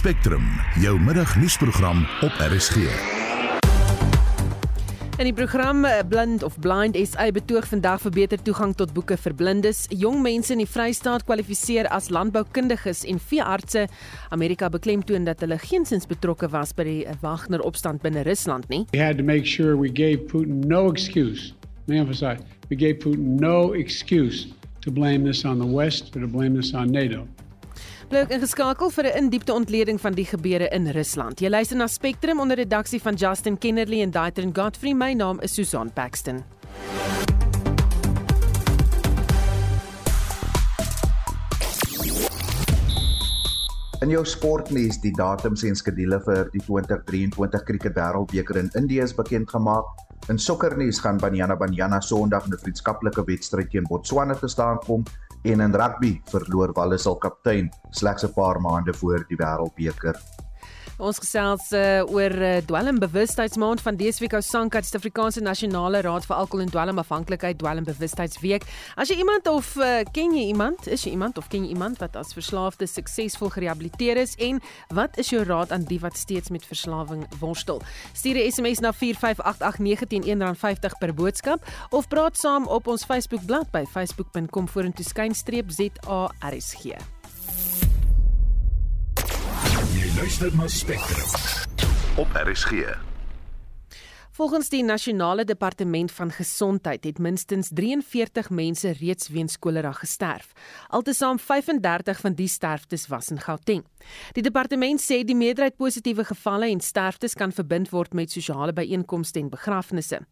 Spectrum, jou middagnuusprogram op RSG. In die program eh, Blind of Blind SA betoog vandag vir beter toegang tot boeke vir blindes. Jong mense in die Vrystaat kwalifiseer as landboukundiges en veeartse. Amerika beklemtoon dat hulle geensins betrokke was by die Wagner opstand binne Rusland nie. We had to make sure we gave Putin no excuse. Let me emphasize, we gave Putin no excuse to blame this on the West or to blame this on NATO. Bly ook ingeskakel vir 'n in-diepte ontleding van die gebeure in Rusland. Jy luister na Spectrum onder redaksie van Justin Kennerly en Daitrin Godfrey. My naam is Susan Paxton. In jou sportnuus, die datums en skedules vir die 2023 Kriket Wêreldbeker in Indië is bekend gemaak. In sokkernuus gaan Banyana Banyana Sondag 'n vriendskaplike wedstryd teen Botswana te staan kom en in rugby verloor Wallis al kaptein slegs 'n paar maande voor die Wêreldbeker. Ons gesels uh, oor uh, dwelmbewustheidsmaand van DSWK Sanka, die Suid-Afrikaanse Nasionale Raad vir Alkohol en Dwelmafhanklikheid Dwelmbewustheidsweek. As jy iemand of uh, ken jy iemand, is jy iemand of ken jy iemand wat as verslaafde suksesvol gerehabiliteer is en wat is jou raad aan die wat steeds met verslawing worstel? Stuur 'n SMS na 45889 R1.50 per boodskap of praat saam op ons Facebookblad by facebook.com vorentoe skynstreep ZARSG. Luister na Spectrum op RSG. Volgens die Nasionale Departement van Gesondheid het minstens 43 mense reeds weens kolera gesterf. Altesaam 35 van die sterftes was in Gauteng. Die departement sê die meerderheid positiewe gevalle en sterftes kan verbind word met sosiale byeenkomste en begrafnisse.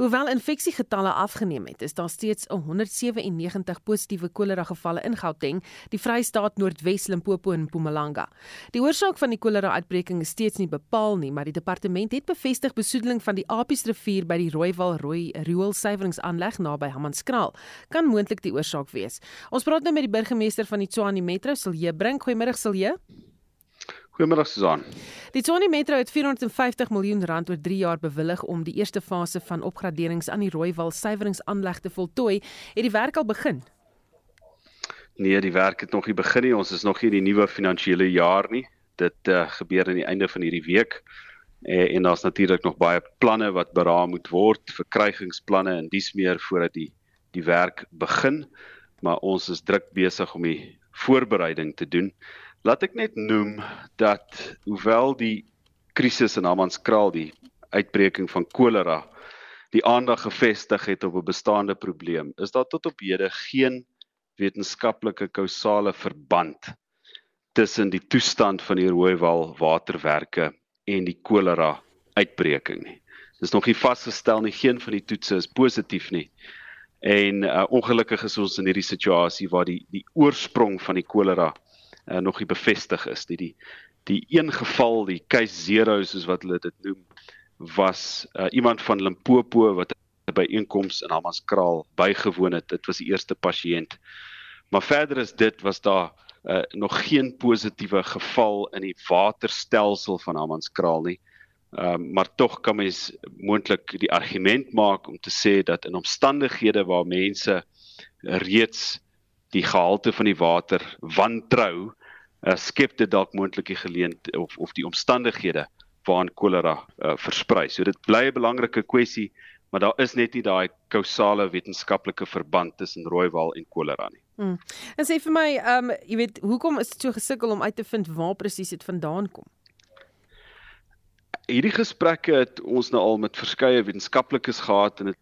Hoewel infeksiegetalle afgeneem het, is daar steeds 197 positiewe kolera gevalle in Gauteng, die Vrystaat, Noordwes, Limpopo en Mpumalanga. Die oorsaak van die kolera uitbreking is steeds nie bepaal nie, maar die departement het bevestig besoedeling van die Apiesrivier by die Rooiwal Rooi rioolsuiveringsaanleg naby Hammanskraal kan moontlik die oorsaak wees. Ons praat nou met die burgemeester van die Tshwane Metro, Silje Brink. Goeiemôre Silje. Goeiemôre Susan. Die Tshwane Metro het 450 miljoen rand oor 3 jaar bewillig om die eerste fase van opgraderings aan die Rooiwal suiveringsaanleg te voltooi. Het die werk al begin? Nee, die werk het nog nie begin nie. Ons is nog nie in die nuwe finansiële jaar nie. Dit uh, gebeur aan die einde van hierdie week. Eh, en daar's natuurlik nog baie planne wat beraam moet word, verkrygingsplanne en dis meer voordat die die werk begin, maar ons is druk besig om die voorbereiding te doen. Laat ek net noem dat hoewel die krisis in Hammanskraal die uitbreking van kolera die aandag gefestig het op 'n bestaande probleem, is daar tot op hede geen wetenskaplike kausale verband tussen die toestand van die Rooiwal waterwerke en die kolera uitbreking nie. Dis nog nie vasgestel nie, geen van die toetse is positief nie. En uh, ongelukkig is ons in hierdie situasie waar die die oorsprong van die kolera uh, nog nie bevestig is nie. Die die een geval, die case 0 soos wat hulle dit noem, was uh, iemand van Limpopo wat by einkoms in Hammanskraal bygewoon het. Dit was die eerste pasiënt. Maar verder is dit was daar uh, nog geen positiewe geval in die waterstelsel van Hammanskraal nie. Ehm uh, maar tog kan mens moontlik die argument maak om te sê dat in omstandighede waar mense reeds die gehalte van die water wantrou, uh, skep dit dalk moontlik die geleentheid of of die omstandighede waarin kolera uh, versprei. So dit bly 'n belangrike kwessie, maar daar is net nie daai kausale wetenskaplike verband tussen rooiwal en kolera nie. Hmm. En sê vir my, ehm um, jy weet, hoekom is dit so gesukkel om uit te vind waar presies dit vandaan kom? Hierdie gesprekke het ons nou al met verskeie wetenskaplikes gehad en dit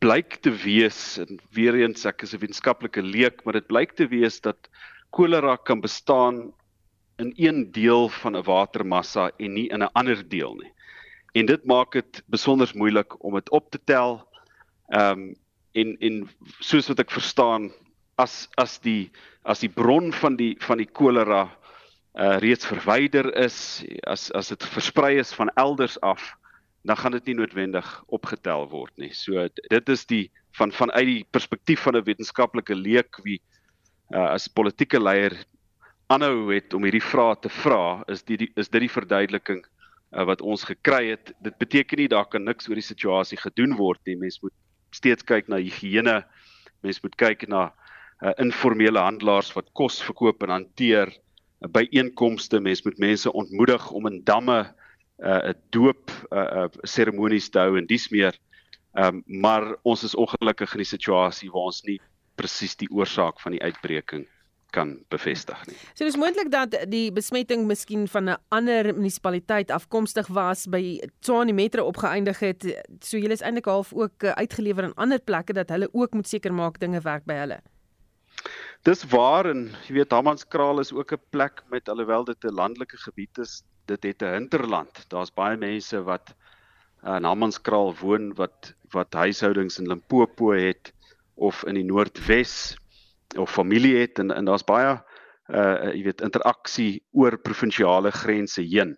blyk te wees en weer eens ek is 'n wetenskaplike leek, maar dit blyk te wees dat kolera kan bestaan in een deel van 'n watermassa en nie in 'n ander deel nie. En dit maak dit besonder moeilik om dit op te tel. Ehm um, en en soos wat ek verstaan as as die as die bron van die van die kolera uh reeds verwyder is as as dit versprei is van elders af dan gaan dit nie noodwendig opgetel word nie. So dit is die van vanuit die perspektief van 'n wetenskaplike leek wie uh as politieke leier aanhou het om hierdie vrae te vra, is die, die is dit die verduideliking uh, wat ons gekry het. Dit beteken nie daar kan niks oor die situasie gedoen word nie. Mens moet steeds kyk na higiëne. Mens moet kyk na uh, informele handelaars wat kos verkoop en hanteer byeenkomste, mense moet mense ontmoedig om in damme 'n uh, doop uh, uh, seremonies te hou en dis meer. Ehm um, maar ons is ongelukkig in die situasie waar ons nie presies die oorsaak van die uitbreking kan bevestig nie. So dis moontlik dat die besmetting miskien van 'n ander munisipaliteit afkomstig was by Tshwane Metro opgeëindig het. So julle is eintlik half ook eh, uitgelewer aan ander plekke dat hulle ook moet seker maak dinge werk by hulle. Dis waar en jy weet Hammanskraal is ook 'n plek met alhoewel dit 'n landelike gebied is, dit het 'n hinterland. Daar's baie mense wat in Hammanskraal woon wat wat huishoudings in Limpopo het of in die Noordwes of familie het en en daar's baie uh jy weet interaksie oor provinsiale grense heen.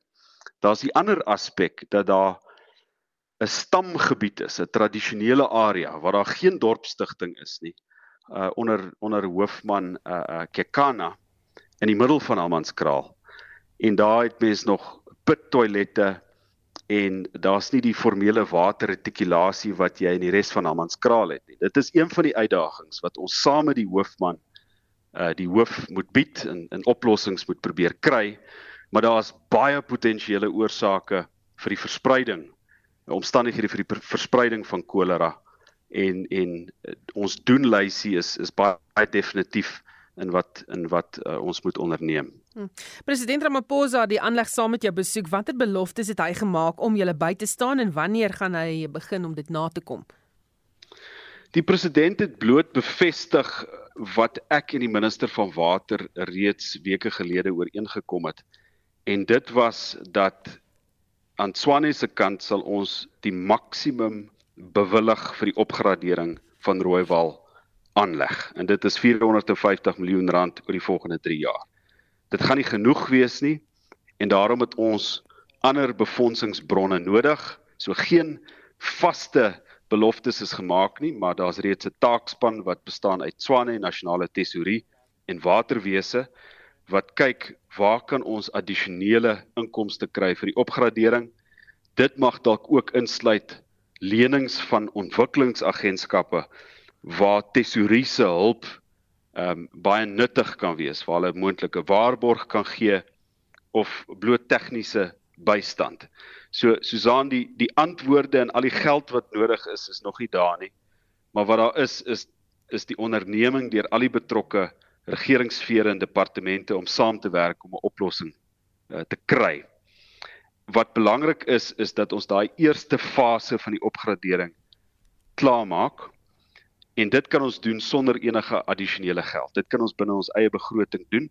Daar's die ander aspek dat daar 'n stamgebied is, 'n tradisionele area waar daar geen dorpstigting is nie. Uh onder onder hoofman uh uh Kekana in die middel van Almanskraal. En daar het mens nog pit toilette en daar's nie die formele waterretikulasie wat jy in die res van Hammanskraal het nie. Dit is een van die uitdagings wat ons saam met die hoofman uh die hoof moet bied en en oplossings moet probeer kry. Maar daar's baie potensiële oorsake vir die verspreiding, omstandighede vir die verspreiding van kolera en en uh, ons doenlysie is is baie definitief in wat in wat uh, ons moet onderneem. Hmm. President Ramaphosa die aanleg saam met jou besoek. Watter beloftes het hy gemaak om julle by te staan en wanneer gaan hy begin om dit na te kom? Die president het bloot bevestig wat ek en die minister van water reeds weke gelede ooreengekom het. En dit was dat aan Swane se kant sal ons die maksimum bewillig vir die opgradering van Rooiwal aanleg en dit is 450 miljoen rand oor die volgende 3 jaar. Dit gaan nie genoeg wees nie en daarom het ons ander befondsingsbronne nodig. So geen vaste beloftes is gemaak nie, maar daar's reeds 'n taakspan wat bestaan uit Swane Nasionale Tesorie en Waterwese wat kyk waar kan ons addisionele inkomste kry vir die opgradering. Dit mag dalk ook insluit lenings van ontwikkelingsagentskappe waar tesorie se hulp ehm um, baie nuttig kan wees waar hulle moontlike waarborg kan gee of bloot tegniese bystand. So Susan die die antwoorde en al die geld wat nodig is is nog nie daar nie. Maar wat daar is is is die onderneming deur al die betrokke regeringssfere en departemente om saam te werk om 'n oplossing uh, te kry. Wat belangrik is is dat ons daai eerste fase van die opgradering klaarmaak En dit kan ons doen sonder enige addisionele geld. Dit kan ons binne ons eie begroting doen.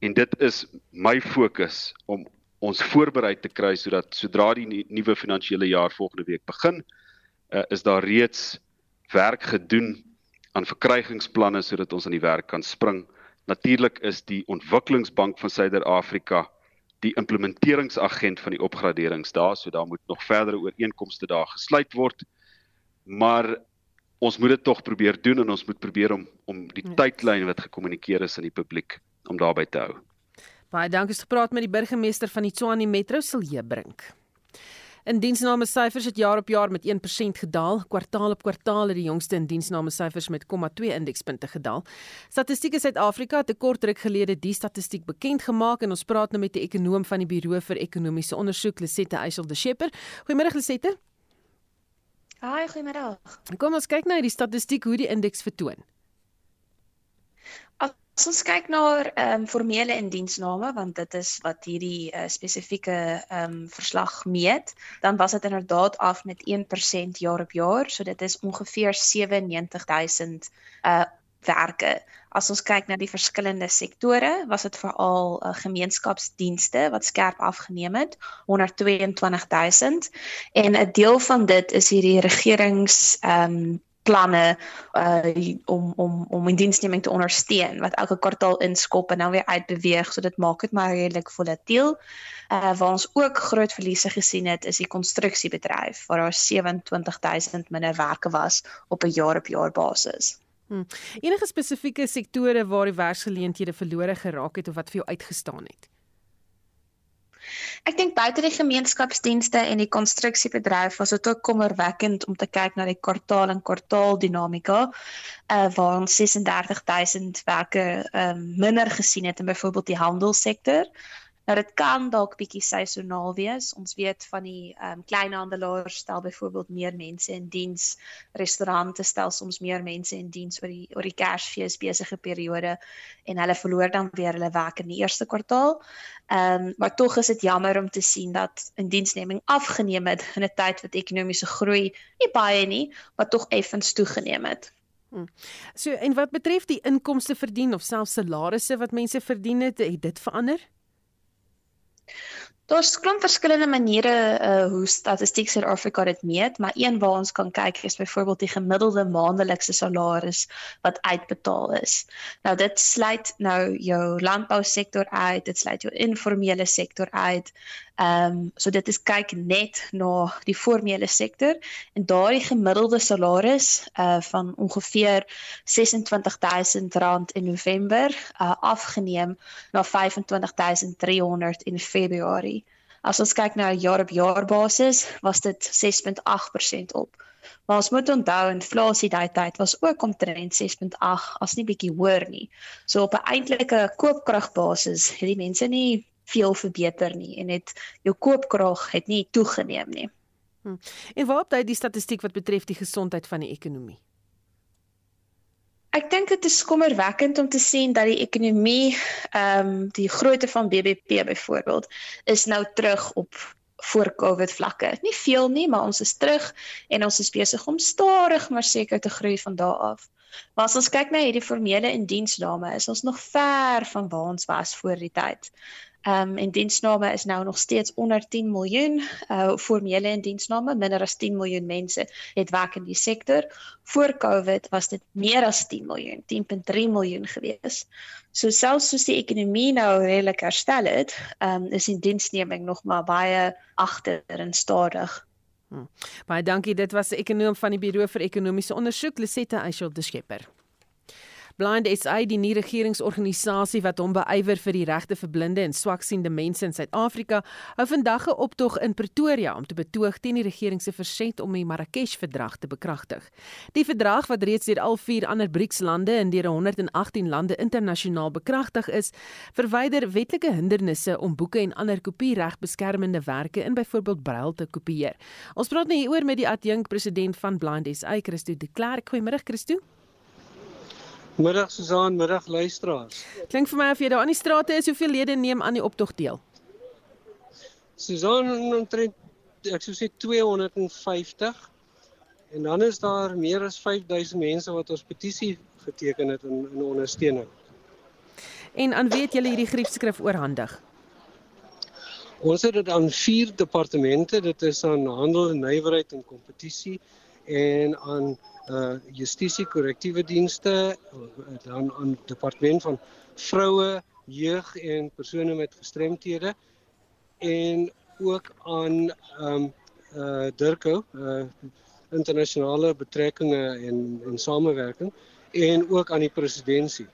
En dit is my fokus om ons voorberei te kry sodat sodra die nuwe finansiële jaar volgende week begin, uh, is daar reeds werk gedoen aan verkrygingsplanne sodat ons aan die werk kan spring. Natuurlik is die Ontwikkelingsbank van Suider-Afrika die implementeringsagent van die opgraderings daar, so daar moet nog verdere ooreenkomste daar gesluit word. Maar ons moet dit tog probeer doen en ons moet probeer om om die ja. tydlyn wat gekommunikeer is aan die publiek om daarby te hou. Baie dankie vir gepraat met die burgemeester van die Tshwane Metro Silje Brink. In diensname syfers het jaar op jaar met 1% gedaal, kwartaal op kwartaal het die jongste in diensname syfers met 0,2 indekspunte gedaal. Statistiek Suid-Afrika het 'n kort ruk gelede die statistiek bekend gemaak en ons praat nou met die ekonom van die Buro vir Ekonomiese Ondersoek, Lisette Eysel de Schepper. Goeiemôre Lisette. Haai, goeiemiddag. Kom ons kyk nou die statistiek hoe die indeks vertoon. As ons kyk na ehm um, formele indiensname want dit is wat hierdie uh, spesifieke ehm um, verslag meet, dan was dit inderdaad af met 1% jaar op jaar, so dit is ongeveer 97000 uh werke. As ons kyk na die verskillende sektore, was dit veral uh, gemeenskapsdienste wat skerp afgeneem het, 122000 en 'n deel van dit is hierdie regerings ehm um, planne uh om om om in diensneming te ondersteun wat elke kwartaal inskop en nou weer uitbeweeg so dit maak dit maar redelik volatiel. Uh waar ons ook groot verliese gesien het is die konstruksiebedryf waar daar 27000 minder werke was op 'n jaar op jaar basis. Hmm. Enige spesifieke sektore waar die werksgeleenthede verlore geraak het of wat vir jou uitgestaan het? Ek dink buite die gemeenskapsdienste en die konstruksiebedryf was dit ook kommerwekkend om te kyk na die kwartaal en kwartaal dinamika uh waar ons 36000 werke um, minder gesien het in byvoorbeeld die handelssektor. Nou dit kan dalk bietjie seisoonaal wees. Ons weet van die ehm um, kleinhandelaars stel byvoorbeeld meer mense in diens. Restaurante stel soms meer mense in diens oor die oor die Kersfees besige periode en hulle verloor dan weer hulle werk in die eerste kwartaal. Ehm um, maar tog is dit jammer om te sien dat indiensneming afgeneem het in 'n tyd wat ekonomiese groei nie baie nie, maar tog effens toegeneem het. Hmm. So en wat betref die inkomste verdien of selfs salarisse wat mense verdien het, het dit verander? Daar's klomp verskillende maniere uh hoe Statistiek Suid-Afrika dit meet, maar een waar ons kan kyk is byvoorbeeld die gemiddelde maandelikse salaris wat uitbetaal is. Nou dit sluit nou jou landbousektor uit, dit sluit jou informele sektor uit. Ehm um, so dit is kyk net na die formele sektor en daardie gemiddelde salaris uh van ongeveer R26000 in November uh afgeneem na 25300 in Februarie. As ons kyk na 'n jaar op jaar basis, was dit 6.8% op. Maar ons moet onthou inflasie daai tyd was ook omtrent 6.8 as nie bietjie hoër nie. So op 'n eintlike koopkragbasis het die mense nie veel verbeter nie en het jou koopkrag het nie toegeneem nie. Hm. En waarop dui die statistiek wat betref die gesondheid van die ekonomie? Ek dink dit is kommerwekkend om te sien dat die ekonomie ehm um, die grootte van BBP byvoorbeeld is nou terug op voor Covid vlakke. Nie veel nie, maar ons is terug en ons is besig om stadig maar seker te groei van daar af. Maar as ons kyk na hierdie formele indiensname, is ons nog ver van waar ons was voor die tyd. Ehm um, en diensname is nou nog steeds onder 10 miljoen uh formele en diensname minder as 10 miljoen mense het werk in die sektor. Voor Covid was dit meer as 10 miljoen, 10.3 miljoen gewees. So selfs soos die ekonomie nou redelik herstel het, ehm um, is die diensneming nog maar baie agter en stadig. Hmm. Baie dankie. Dit was 'n ekonom van die Buro vir Ekonomiese Ondersoek, Lisette Eichel de Schepper. Blind SA, die nie-regeringsorganisasie wat hom beywer vir die regte vir blinde en swaksiende mense in Suid-Afrika, hou vandag 'n optog in Pretoria om te betoog teen die regering se verset om die Marrakesh-verdrag te bekragtig. Die verdrag wat reeds deur al vier ander BRICS-lande en deur 118 lande internasionaal bekragtig is, verwyder wetlike hindernisse om boeke en ander kopieregbeskermende werke in byvoorbeeld braille te kopieer. Ons praat nou hieroor met die adjunkpresident van Blind SA, Christo de Klerk. Goeiemôre Christo. Middag Susan, middag luisteraars. Klink vir my of jy daar aan die strate is, hoeveel lede neem aan die optog deel? Susan, omtrent ek sou sê 250. En dan is daar meer as 5000 mense wat ons petisie geteken het in in ondersteuning. En aan wie het julle hierdie griefskrif oorhandig? Ons het dit aan vier departemente, dit is aan handel en nywerheid en kompetisie en aan uh justisie korrektiewe dienste dan aan departement van vroue, jeug en persone met gestremthede en ook aan um uh Dirko uh internasionale betrekkinge en en samewerking en ook aan die presidentskap.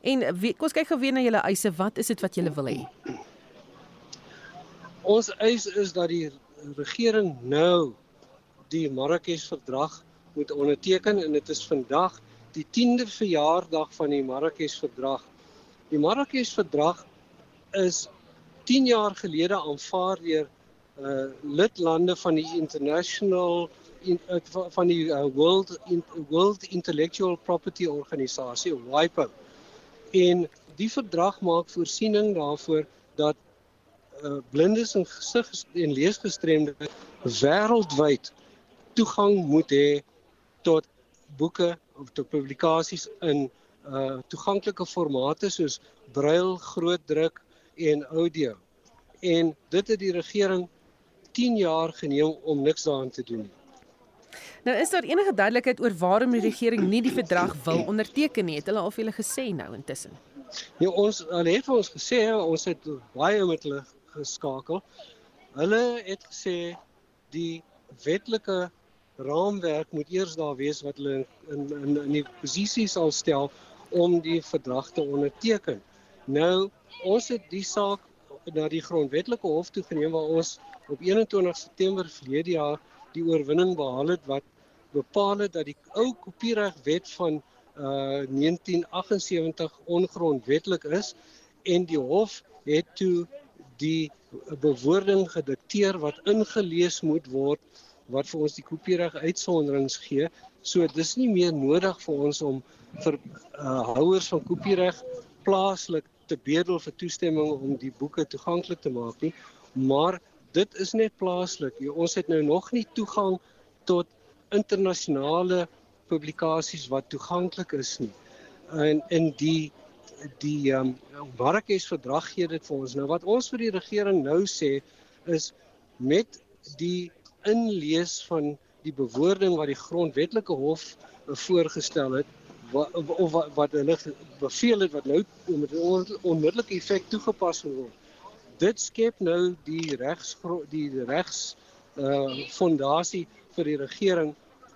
En wie, kom ons kyk gou weer na julle eise. Wat is dit wat julle wil hê? Ons eis is dat die regering nou die Marrakesh verdrag moet onderteken en dit is vandag die 10de verjaardag van die Marrakesh verdrag. Die Marrakesh verdrag is 10 jaar gelede aanvaar deur uh lidlande van die international in, uh, van die uh, World in, World Intellectual Property Organisasie WIPO. En die verdrag maak voorsiening daarvoor dat uh blindes en gesig en leesgestremdes wêreldwyd toegang moet hê tot boeke of tot publikasies in uh toeganklike formate soos brail, grootdruk en audio. En dit het die regering 10 jaar geneem om niks daaraan te doen nie. Nou is daar enige duidelikheid oor waarom die regering nie die verdrag wil onderteken nie? Het hulle al vir julle gesê nou intussen? Nee, ons hulle het vir ons gesê ons het baie met hulle geskakel. Hulle het gesê die wetlike raamwerk moet eers daar wees wat hulle in in in die posisie sal stel om die verdrag te onderteken. Nou ons het die saak na die grondwetlike hof toe geneem waar ons op 21 September verlede jaar die oorwinning behaal het wat bepaal het dat die ou kopieregwet van uh 1978 ongrondwetlik is en die hof het toe die bewoording gedikteer wat ingelees moet word wat vir ons die kopiereg uitsonderings gee. So dis nie meer nodig vir ons om vir uh, houers van kopiereg plaaslik te bedel vir toestemming om die boeke toeganklik te maak nie, maar dit is net plaaslik. Ons het nou nog nie toegang tot internasionale publikasies wat toeganklik is nie. En in die die ehm um, Marrakesh verdrag gee dit vir ons. Nou wat ons vir die regering nou sê is met die inlees van die bewoording wat die grondwetlike hof voorgestel het wat of wat, wat hulle beveel het wat nou met onmiddellike effek toegepas word. Dit skep nou die regs die regs uh fondasie vir die regering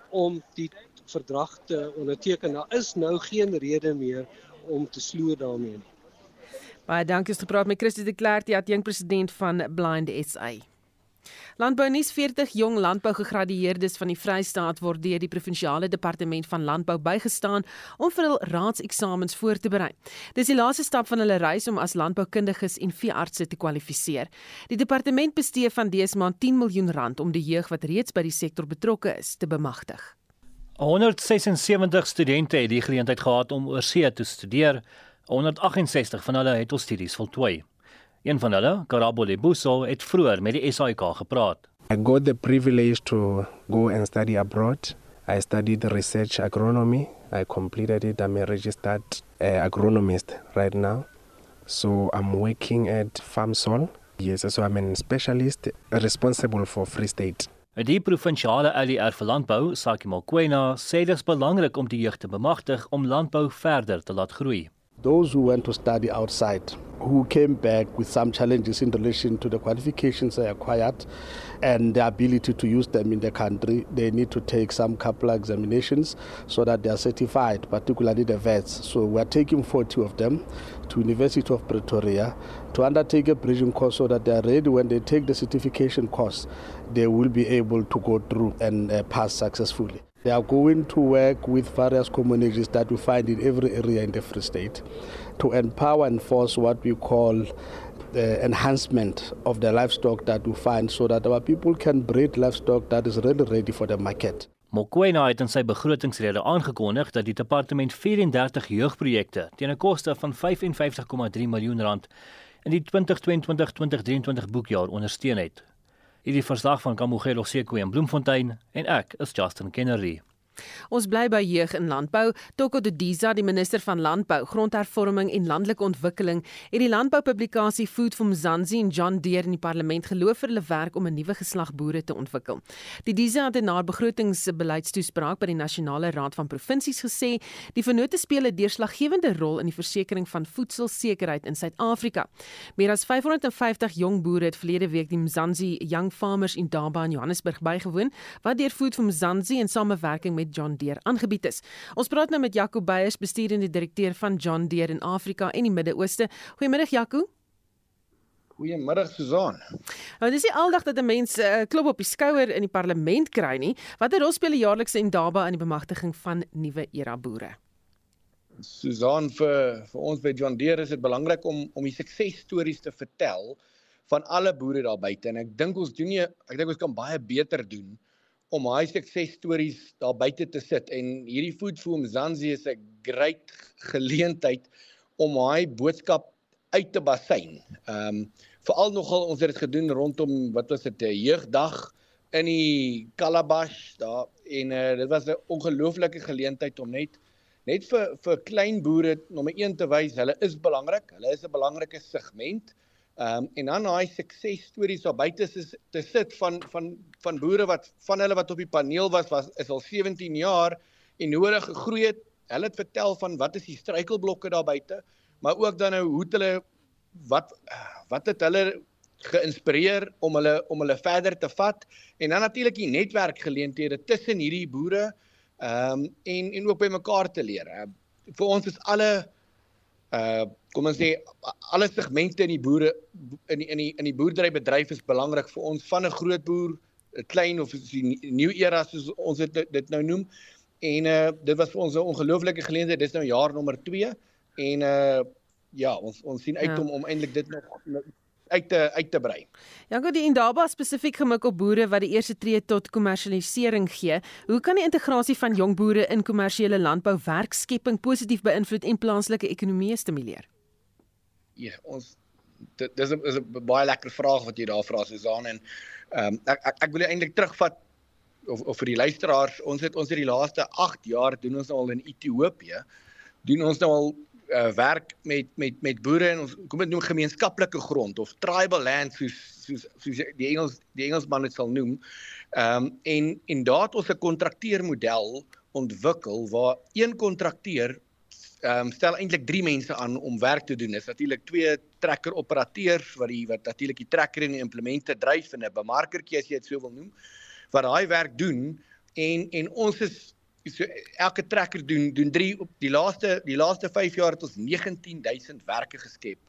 om die verdrag te onderteken. Daar is nou geen rede meer om te sloer daarmee nie. Baie dankie vir gepraat met Christus de Klerk, die adjunkt president van Blind SA. Landbou nuus 40 jong landbougegradueerdes van die Vrystaat word deur die provinsiale departement van landbou bygestaan om vir hul raadseksamens voor te berei. Dis die laaste stap van hulle reis om as landboukundiges en veeartse te kwalifiseer. Die departement bestee van dese maand 10 miljoen rand om die jeug wat reeds by die sektor betrokke is te bemagtig. 176 studente het die geleentheid gehad om oorsee te studeer. 168 van hulle het hul studies voltooi. Een van hulle, Karabo Lebuso, het vroeër met die SAIK gepraat. I got the privilege to go and study abroad. I studied research agronomy. I completed it. I'm a registered uh, agronomist right now. So I'm working at FarmSol. Yes, so I'm a specialist responsible for Free State. Die provinsiale ALR vir landbou, Saki Mokoena, sê dit is belangrik om die jeug te bemagtig om landbou verder te laat groei. Those who went to study outside, who came back with some challenges in relation to the qualifications they acquired and the ability to use them in the country, they need to take some couple examinations so that they are certified, particularly the vets. So we are taking 40 of them to University of Pretoria to undertake a bridging course so that they are ready when they take the certification course, they will be able to go through and uh, pass successfully. They are going to work with various communities that we find in every area in the Free State to empower and force what we call the enhancement of the livestock that we find so that our people can breed livestock that is really ready for the market. Mokoena het in sy begrotingsrede aangekondig dat die departement 34 jeugprojekte teen 'n koste van 55,3 miljoen rand in die 2022-2023 boekjaar ondersteun het. Hierdie verslag van Kamogelo Sekwe in Bloemfontein en ek is Justin Kennedy. Ons bly by jeug in landbou. Toko Didiza, die minister van Landbou, Grondhervorming en Landelike Ontwikkeling, het die landboupublikasie Food from Mzansi en John Deere in die parlement geloof vir hulle werk om 'n nuwe geslag boere te ontwikkel. Didiza het na 'n begrotingsbeleidstoespraak by die Nasionale Raad van Provinsies gesê, die vennote speel 'n deurslaggewende rol in die versekering van voedselsekerheid in Suid-Afrika. Meer as 550 jong boere het verlede week die Mzansi Young Farmers in Durban, Johannesburg bygewoon, wat deur Food from Mzansi in samewerking met met John Deere aangebied is. Ons praat nou met Jaco Beyers, besturende direkteur van John Deere in Afrika en die Midde-Ooste. Goeiemiddag Jaco. Goeiemiddag Susan. Nou dis nie aldag dat 'n mens 'n uh, eh, klop op die skouer in die parlement kry nie. Watter rol speel die jaarlikse Indaba in die bemagtiging van nuwe era boere? Susan vir vir ons by John Deere is dit belangrik om om die suksesstories te vertel van alle boere daar buite en ek dink ons doen nie ek dink ons kan baie beter doen om hy suksesstories daar buite te sit en hierdie Food for Mzansi is 'n great geleentheid om hy boodskap uit te basyn. Ehm um, veral nogal ons het dit gedoen rondom wat was dit 'n jeugdag in die Calabash daar en uh, dit was 'n ongelooflike geleentheid om net net vir vir klein boere nommer 1 te wys hulle is belangrik. Hulle is 'n belangrike segment. Ehm um, en dan daai suksesstories daar buite is te sit van van van boere wat van hulle wat op die paneel was was is al 17 jaar en hoe hulle gegroei het. Hulle het vertel van wat is die struikelblokke daar buite, maar ook dan nou hoe hulle wat wat het hulle geïnspireer om hulle om hulle verder te vat en dan natuurlik die netwerkgeleenthede tussen hierdie boere ehm um, en en ook by mekaar te leer. Vir ons is alle uh kom ons sê alle segmente in die boere in die in die in die boerderybedryf is belangrik vir ons van 'n groot boer, 'n klein of die nuwe era soos ons dit dit nou noem. En uh dit was vir ons 'n ongelooflike geleentheid. Dis nou jaar nommer 2 en uh ja, ons ons sien uit ja. om om eintlik dit nog uit te uit te brei. Jango die Indaba spesifiek gemik op boere wat die eerste tree tot kommersialisering gee. Hoe kan die integrasie van jong boere in kommersiële landbou werkskepping positief beïnvloed en plaaslike ekonomie stimuleer? Ja, ons dit dis 'n is 'n baie lekker vraag wat jy daar vra Susan en ehm um, ek ek, ek wil eintlik terugvat of of vir die luisteraars, ons het ons het die laaste 8 jaar doen ons nou al in Ethiopië doen ons nou al uh, werk met met met boere en ons kom dit noem gemeenskaplike grond of tribal land soos soos soos die Engels die Engelsman dit sal noem. Ehm um, en en daar het ons 'n kontrakteermodel ontwikkel waar een kontrakteur ehm um, stel eintlik 3 mense aan om werk te doen. Dis natuurlik twee trekker operateurs wat die wat natuurlik die trekker en die implemente dryf en 'n bemarkertjie as jy dit sou wil noem wat daai werk doen en en ons is so elke trekker doen doen 3 op die laaste die laaste 5 jaar het ons 19000 werke geskep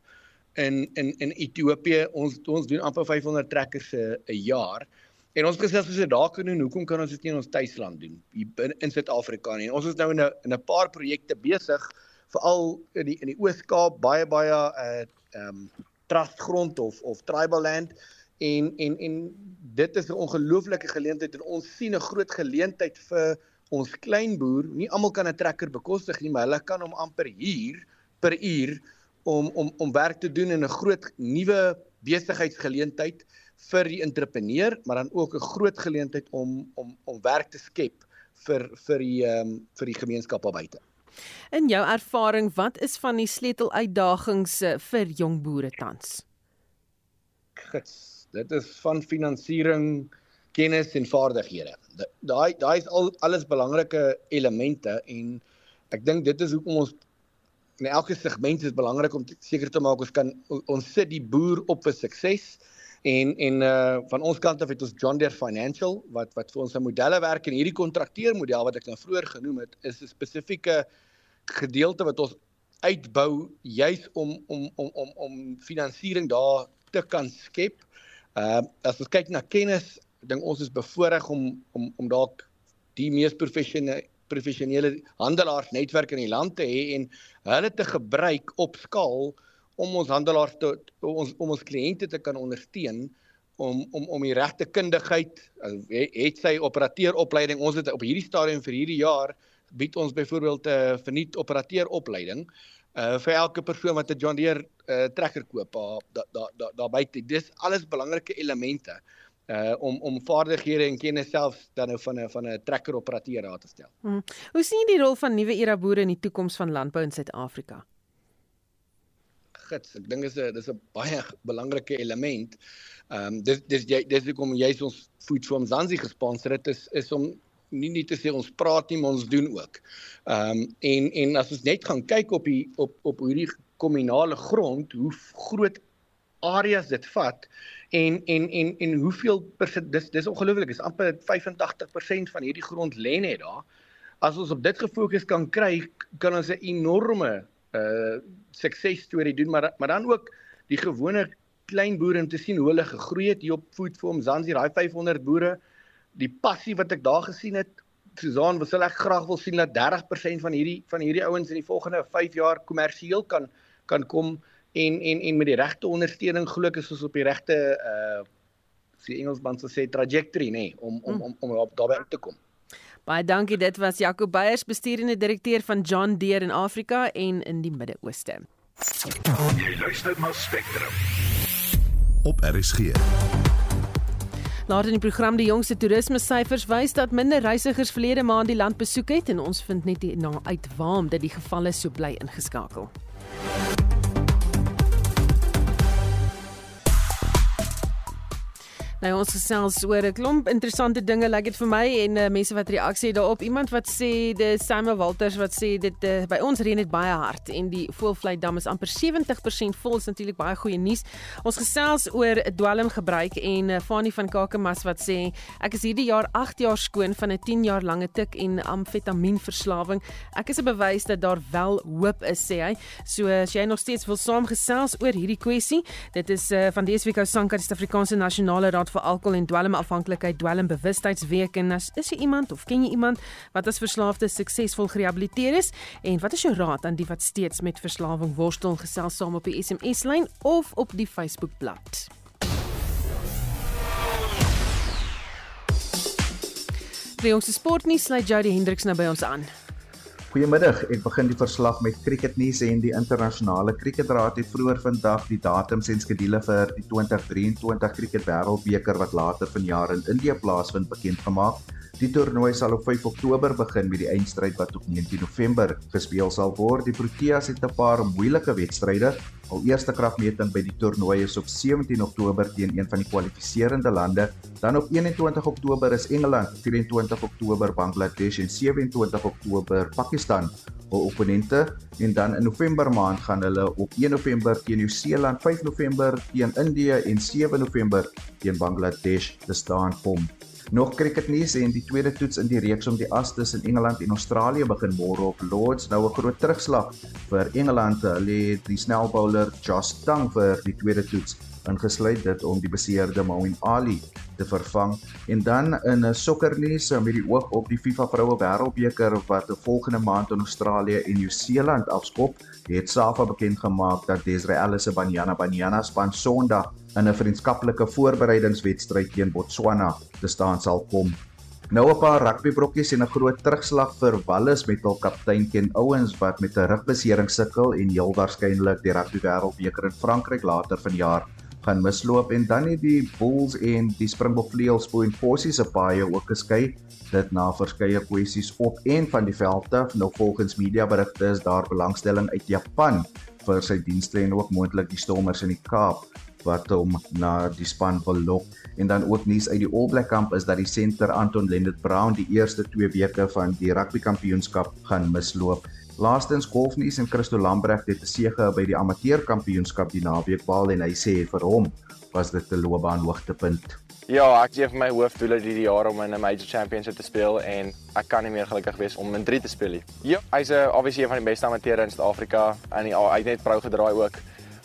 in in in Ethiopië. Ons ons doen amper 500 trekkers 'n jaar. En ons gesê as dit daar kan doen hoekom kan ons dit nie in ons tuisland doen hier in Suid-Afrika nie? Ons is nou in 'n in 'n paar projekte besig veral in die in die Oos-Kaap baie baie uh ehm um, trustgrond of of tribal land. En en en dit is 'n ongelooflike geleentheid en ons sien 'n groot geleentheid vir ons kleinboer, nie almal kan 'n trekker bekostig nie, maar hulle kan hom amper huur per uur om om om werk te doen in 'n groot nuwe besigheidsgeleentheid vir die entrepreneur, maar dan ook 'n groot geleentheid om om om werk te skep vir vir die ehm um, vir die gemeenskap buite. In jou ervaring, wat is van die sleuteluitdagings eh, vir jong boere tans? Gits, dit is van finansiering, kennis en vaardighede. Daai daai is al alles belangrike elemente en ek dink dit is hoekom ons in elke segment is belangrik om seker te maak ons kan ons sit die boer op vir sukses en en uh van ons kant af het ons John Deere Financial wat wat vir ons 'n modelle werk en hierdie kontrakteermodel wat ek nou vroeër genoem het is 'n spesifieke gedeelte wat ons uitbou juis om om om om om finansiering daar te kan skep. Uh as ons kyk na kennis ek dink ons is bevoorreg om om om dalk die mees professionele professionele handelaarsnetwerk in die land te hê en hulle te gebruik op skaal om ons handelaars te ons om ons kliënte te kan ondersteun om om om die regte kundigheid het sy operateuropleiding ons het op hierdie stadium vir hierdie jaar bied ons byvoorbeeld 'n uh, verniet operateuropleiding uh vir elke persoon wat 'n John Deere uh, trekker koop daar daar daar daar buite. Dis alles belangrike elemente. uh om om vaardighede en kennis self dan nou van 'n van 'n trekker operateur aan te stel. Hmm. Hoe sien jy die rol van nuwe era boere in die toekoms van landbou in Suid-Afrika? Gits, ek dink dis 'n dis 'n baie belangrike element. Ehm um, dis dis jy dis hoekom jy ons Food from Zanzi gesponsor het is is om nie net te sê ons praat nie, maar ons doen ook. Ehm um, en en as ons net gaan kyk op die op op hierdie kommunale grond, hoe groot areas dit vat en en en en hoeveel dis dis ongelooflik is amper 85% van hierdie grond lê net daar. As ons op dit gefokus kan kry, kan ons 'n enorme uh suksesstorie doen, maar maar dan ook die gewone klein boere om te sien hoe hulle gegroei het hier op Food Farm Zanzibar, daai 500 boere, die passie wat ek daar gesien het. Susan, wat sal ek graag wil sien dat 30% van hierdie van hierdie ouens in die volgende 5 jaar kommersieel kan kan kom en en en met die regte ondersteuning glo ek is ons op die regte uh die Engelsman sê trajectory nê nee, om om om om op daarbey uit te kom. Baie dankie dit was Jaco Beyers bestuurende direkteur van John Deere in Afrika en in die Midde-Ooste. Jy luister na Spectrum. Op RSG. Laat in die program die jongste toerisme syfers wys dat minder reisigers verlede maand die land besoek het en ons vind net nou uit waarom dit die geval is so bly ingeskakel. Nou ons gesels oor 'n klomp interessante dinge, lyk like dit vir my en uh, mense wat reaksie daarop. Iemand wat sê die Samuel Walters wat sê dit uh, by ons reën dit baie hard en die Voelvlei dam is amper 70% vol, is natuurlik baie goeie nuus. Ons gesels oor dwelmgebruik en uh, Fani van Kakamas wat sê ek is hierdie jaar 8 jaar skoon van 'n 10 jaar lange tik en amfetamienverslawing. Ek is 'n bewys dat daar wel hoop is, sê hy. So as jy nog steeds wil saamgesels oor hierdie kwessie, dit is uh, van die SWK Sanka die Suid-Afrikaanse Nasionale Raad vir Alkohol en Dwelmafhanklikheid Dwelmbewustheidsweek. En as is jy iemand of ken jy iemand wat as verslaafde suksesvol gerehabiliteer is? En wat is jou raad aan die wat steeds met verslawing worstel gesels saam op die SMS lyn of op die Facebook bladsy Vir ons sportnuus sluit Jody Hendriks nou by ons aan. Goeiemiddag. Ek begin die verslag met cricketnuus en die internasionale cricketraad het vroeër vandag die datums en skedules vir die 2023 cricket wêreldbeker wat later vanjaar in Indië plaasvind bekend gemaak. Die toernooi sal op 5 Oktober begin met die eindstryd wat op 19 November gespeel sal word. Die Proteas het 'n paar moeilike wedstryde. Al eerste kragmeting by die toernooi is op 17 Oktober teen een van die kwalifiserende lande. Dan op 21 Oktober is Engeland, 24 Oktober Bangladesh en 27 Oktober Pakistan hul opponente en dan in November maand gaan hulle op 1 November teen Nieu-Seeland, 5 November teen Indië en 7 November teen Bangladesh te staan kom. Nog cricketnuus en die tweede toets in die reeks om die as tussen Engeland en Australië begin môre op Lords. Nou 'n groot terugslag vir Engeland. Hulle het die snelbouler Josh Tang vir die tweede toets ingesluit dit om die beseerde Moeen Ali te vervang. En dan in 'n sokkernuus met die oog op die FIFA Vroue Wêreldbeker wat volgende maand in Australië en Nieu-Seeland afskop, het SAFA bekend gemaak dat Desiree se Banyana Banyana span Sondag in 'n vriendskaplike voorbereidingswedstryd teen Botswana te staan sal kom. Nou 'n paar rugbybrokkies en 'n groot terugslag vir Wallis met hul kaptein Ken Owens wat met 'n rugbesering sukkel en heel waarskynlik die rugby wêreldbeker in Frankryk later vanjaar gaan misloop en dan het die Bulls en die Springbok vleuels Point Forsie se paie ook geskei. Dit na verskeie kwessies op en van die veld af nou volgens media berigte is daar belangstelling uit Japan vir sy dienste en ook moontlik die Stormers in die Kaap wat hom na die span wil lok. En dan ook nuus uit die All Black kamp is dat die senter Anton Lennard Brown die eerste 2 weke van die rugby kampioenskap gaan misloop. Laastens golfnuus en Christo Lambreg het 'n sege by die amateur kampioenskap die naweek behaal en hy sê vir hom was dit 'n loopbaan hoogtepunt. Ja, ek sien vir my hoofdoel hierdie jaar om in 'n major championship te speel en ek kan nie meer gelukkig wees om in 3 te speel nie. Ja, hy's 'n obviously een van die beste amateure in Suid-Afrika en hy het net pro gedraai ook.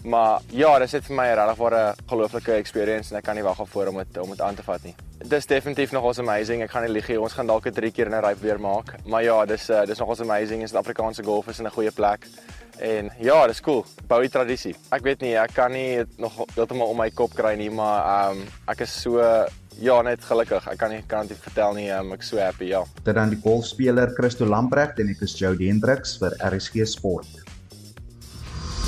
Maar ja, dit is vir my 'n regwaarde gelooflike experience en ek kan nie wag om dit om dit aan te vat nie. Dis definitief nog ons amazing. Ek gaan nie lieg nie. Ons gaan dalk 'n 3 keer in 'n ry weer maak. Maar ja, dis uh, dis nog ons amazing. Is Suid-Afrikaanse golf is in 'n goeie plek. En ja, dis cool. Bou die tradisie. Ek weet nie, ek kan nie nog heeltemal om my kop kry nie, maar ehm um, ek is so ja, net gelukkig. Ek kan nie kan dit vertel nie. Um, ek so happy, ja. Dit dan die golfspeler Christo Lamprecht en ek is Jody Hendriks vir RSG Sport.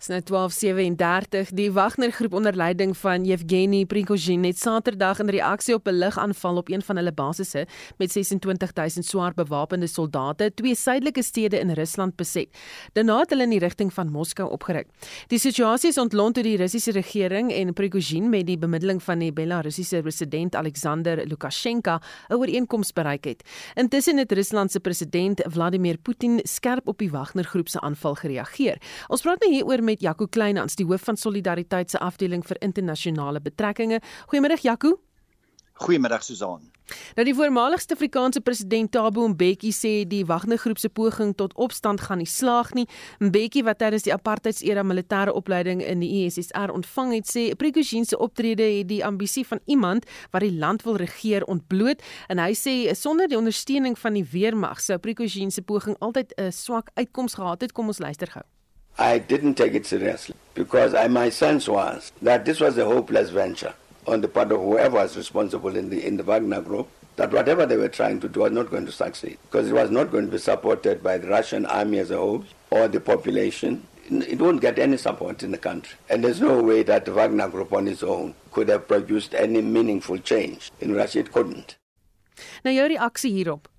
Dis nou 12:37. Die Wagner groep onder leiding van Yevgeny Prigozhin het Saterdag in reaksie op 'n lugaanval op een van hulle basisse met 26000 swaar bewapende soldate twee suidelike stede in Rusland beset. Daarna het hulle in die rigting van Moskou opgeruk. Die situasie is ontlont toe die Russiese regering en Prigozhin met die bemiddeling van die Belarusiese president Alexander Lukasjenko 'n ooreenkoms bereik het. Intussen het Rusland se president Vladimir Putin skerp op die Wagner groep se aanval gereageer. Ons praat nou hieroor met Jaco Kleinhans, die hoof van Solidariteit se afdeling vir internasionale betrekkinge. Goeiemôre Jaco. Goeiemiddag Susan. Nou die voormaligste Afrikaanse president Thabo Mbeki sê die Wagner groep se poging tot opstand gaan nie slaag nie. Mbeki wat tydens die apartheidsera militêre opleiding in die USSR ontvang het, sê Prigozhin se optrede het die ambisie van iemand wat die land wil regeer ontbloot en hy sê sonder die ondersteuning van die weermag sou Prigozhin se poging altyd 'n swak uitkoms gehad het. Kom ons luister gou. I didn't take it seriously because I, my sense was that this was a hopeless venture on the part of whoever was responsible in the, in the Wagner group, that whatever they were trying to do was not going to succeed because it was not going to be supported by the Russian army as a whole or the population. It won't get any support in the country. And there's no way that the Wagner group on its own could have produced any meaningful change. In Russia, it couldn't. Nou jou hierop.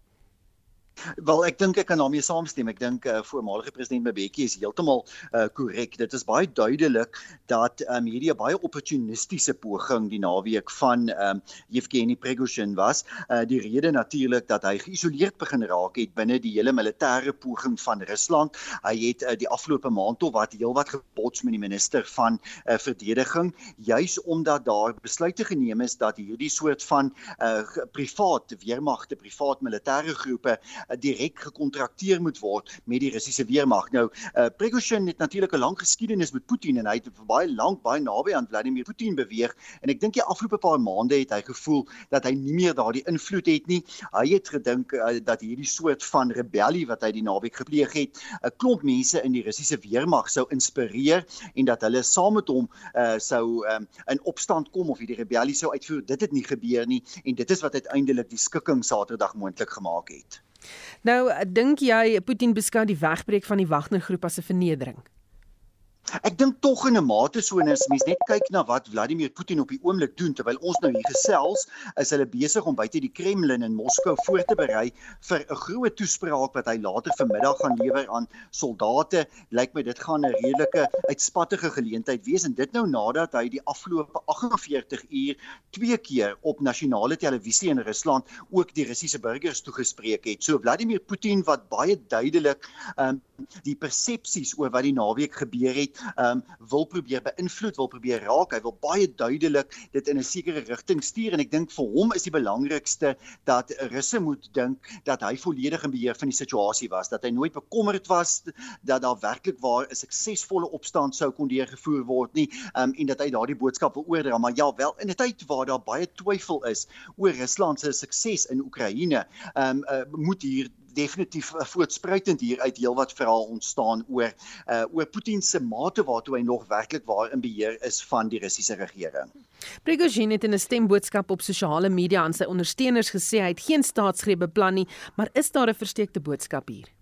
Wel ek dink ek kan daarmee saamstem. Ek dink uh, voormalige president Mbeki is heeltemal uh, korrek. Dit is baie duidelik dat um, hierdie 'n baie opportunistiese poging die naweek van um, Yevgeny Prigozhin was. Uh, die rede natuurlik dat hy geïsoleerd begin raak het binne die hele militêre poging van Rusland. Hy het uh, die afgelope maand tot wat heelwat gebots met die minister van uh, verdediging juis omdat daar besluite geneem is dat hierdie soort van uh, privaat weermagte, privaat militêre groepe uh, direk gekontrakteer moet word met die Russiese weermag. Nou, uh, Prigozhin het natuurlik 'n lang geskiedenis met Putin en hy het vir baie lank baie naby aan Vladimir Putin beweeg en ek dink die afgelope paar maande het hy gevoel dat hy nie meer daardie invloed het nie. Hy het gedink uh, dat hierdie soort van rebellie wat hy die naweek gepleeg het, 'n klomp mense in die Russiese weermag sou inspireer en dat hulle saam met hom uh, sou um, in opstand kom of hierdie rebellie sou uitvoer. Dit het nie gebeur nie en dit is wat uiteindelik die skikking Saterdag moontlik gemaak het. Nou, dink jy Putin beskou die wegbreek van die Wagner groep as 'n vernedering? Ek dink tog in 'n mate so en as mens net kyk na wat Vladimir Putin op die oomblik doen terwyl ons nou hier gesels, is hulle besig om buite die Kremlin in Moskou voor te berei vir 'n groot toespraak wat hy later vanmiddag gaan lewer aan soldate. Lyk my dit gaan 'n redelike uitspattige geleentheid wees en dit nou nadat hy die afgelope 48 uur twee keer op nasionale televisie in Rusland ook die Russiese burgers toegespreek het. So Vladimir Putin wat baie duidelik um, die persepsies oor wat die naweek gebeur het het um wil probeer beïnvloed, wil probeer raak. Hy wil baie duidelik dit in 'n sekere rigting stuur en ek dink vir hom is die belangrikste dat Russe moet dink dat hy volledig in beheer van die situasie was, dat hy nooit bekommerd was dat daar werklik waar 'n suksesvolle opstand sou kon deurgevoer word nie um en dat hy daardie boodskap wil oordra. Maar ja, wel in 'n tyd waar daar baie twyfel is oor Rusland se sukses in Oekraïne, um uh, moet hier definitief voortspruitend hier uit heelwat verhaal ontstaan oor uh oor Putin se mate waartoe hy nog werklik waar in beheer is van die Russiese regering. Prigozhin het in 'n stemboodskap op sosiale media aan sy ondersteuners gesê hy het geen staatsgreep beplan nie, maar is daar 'n versteekte boodskap hier?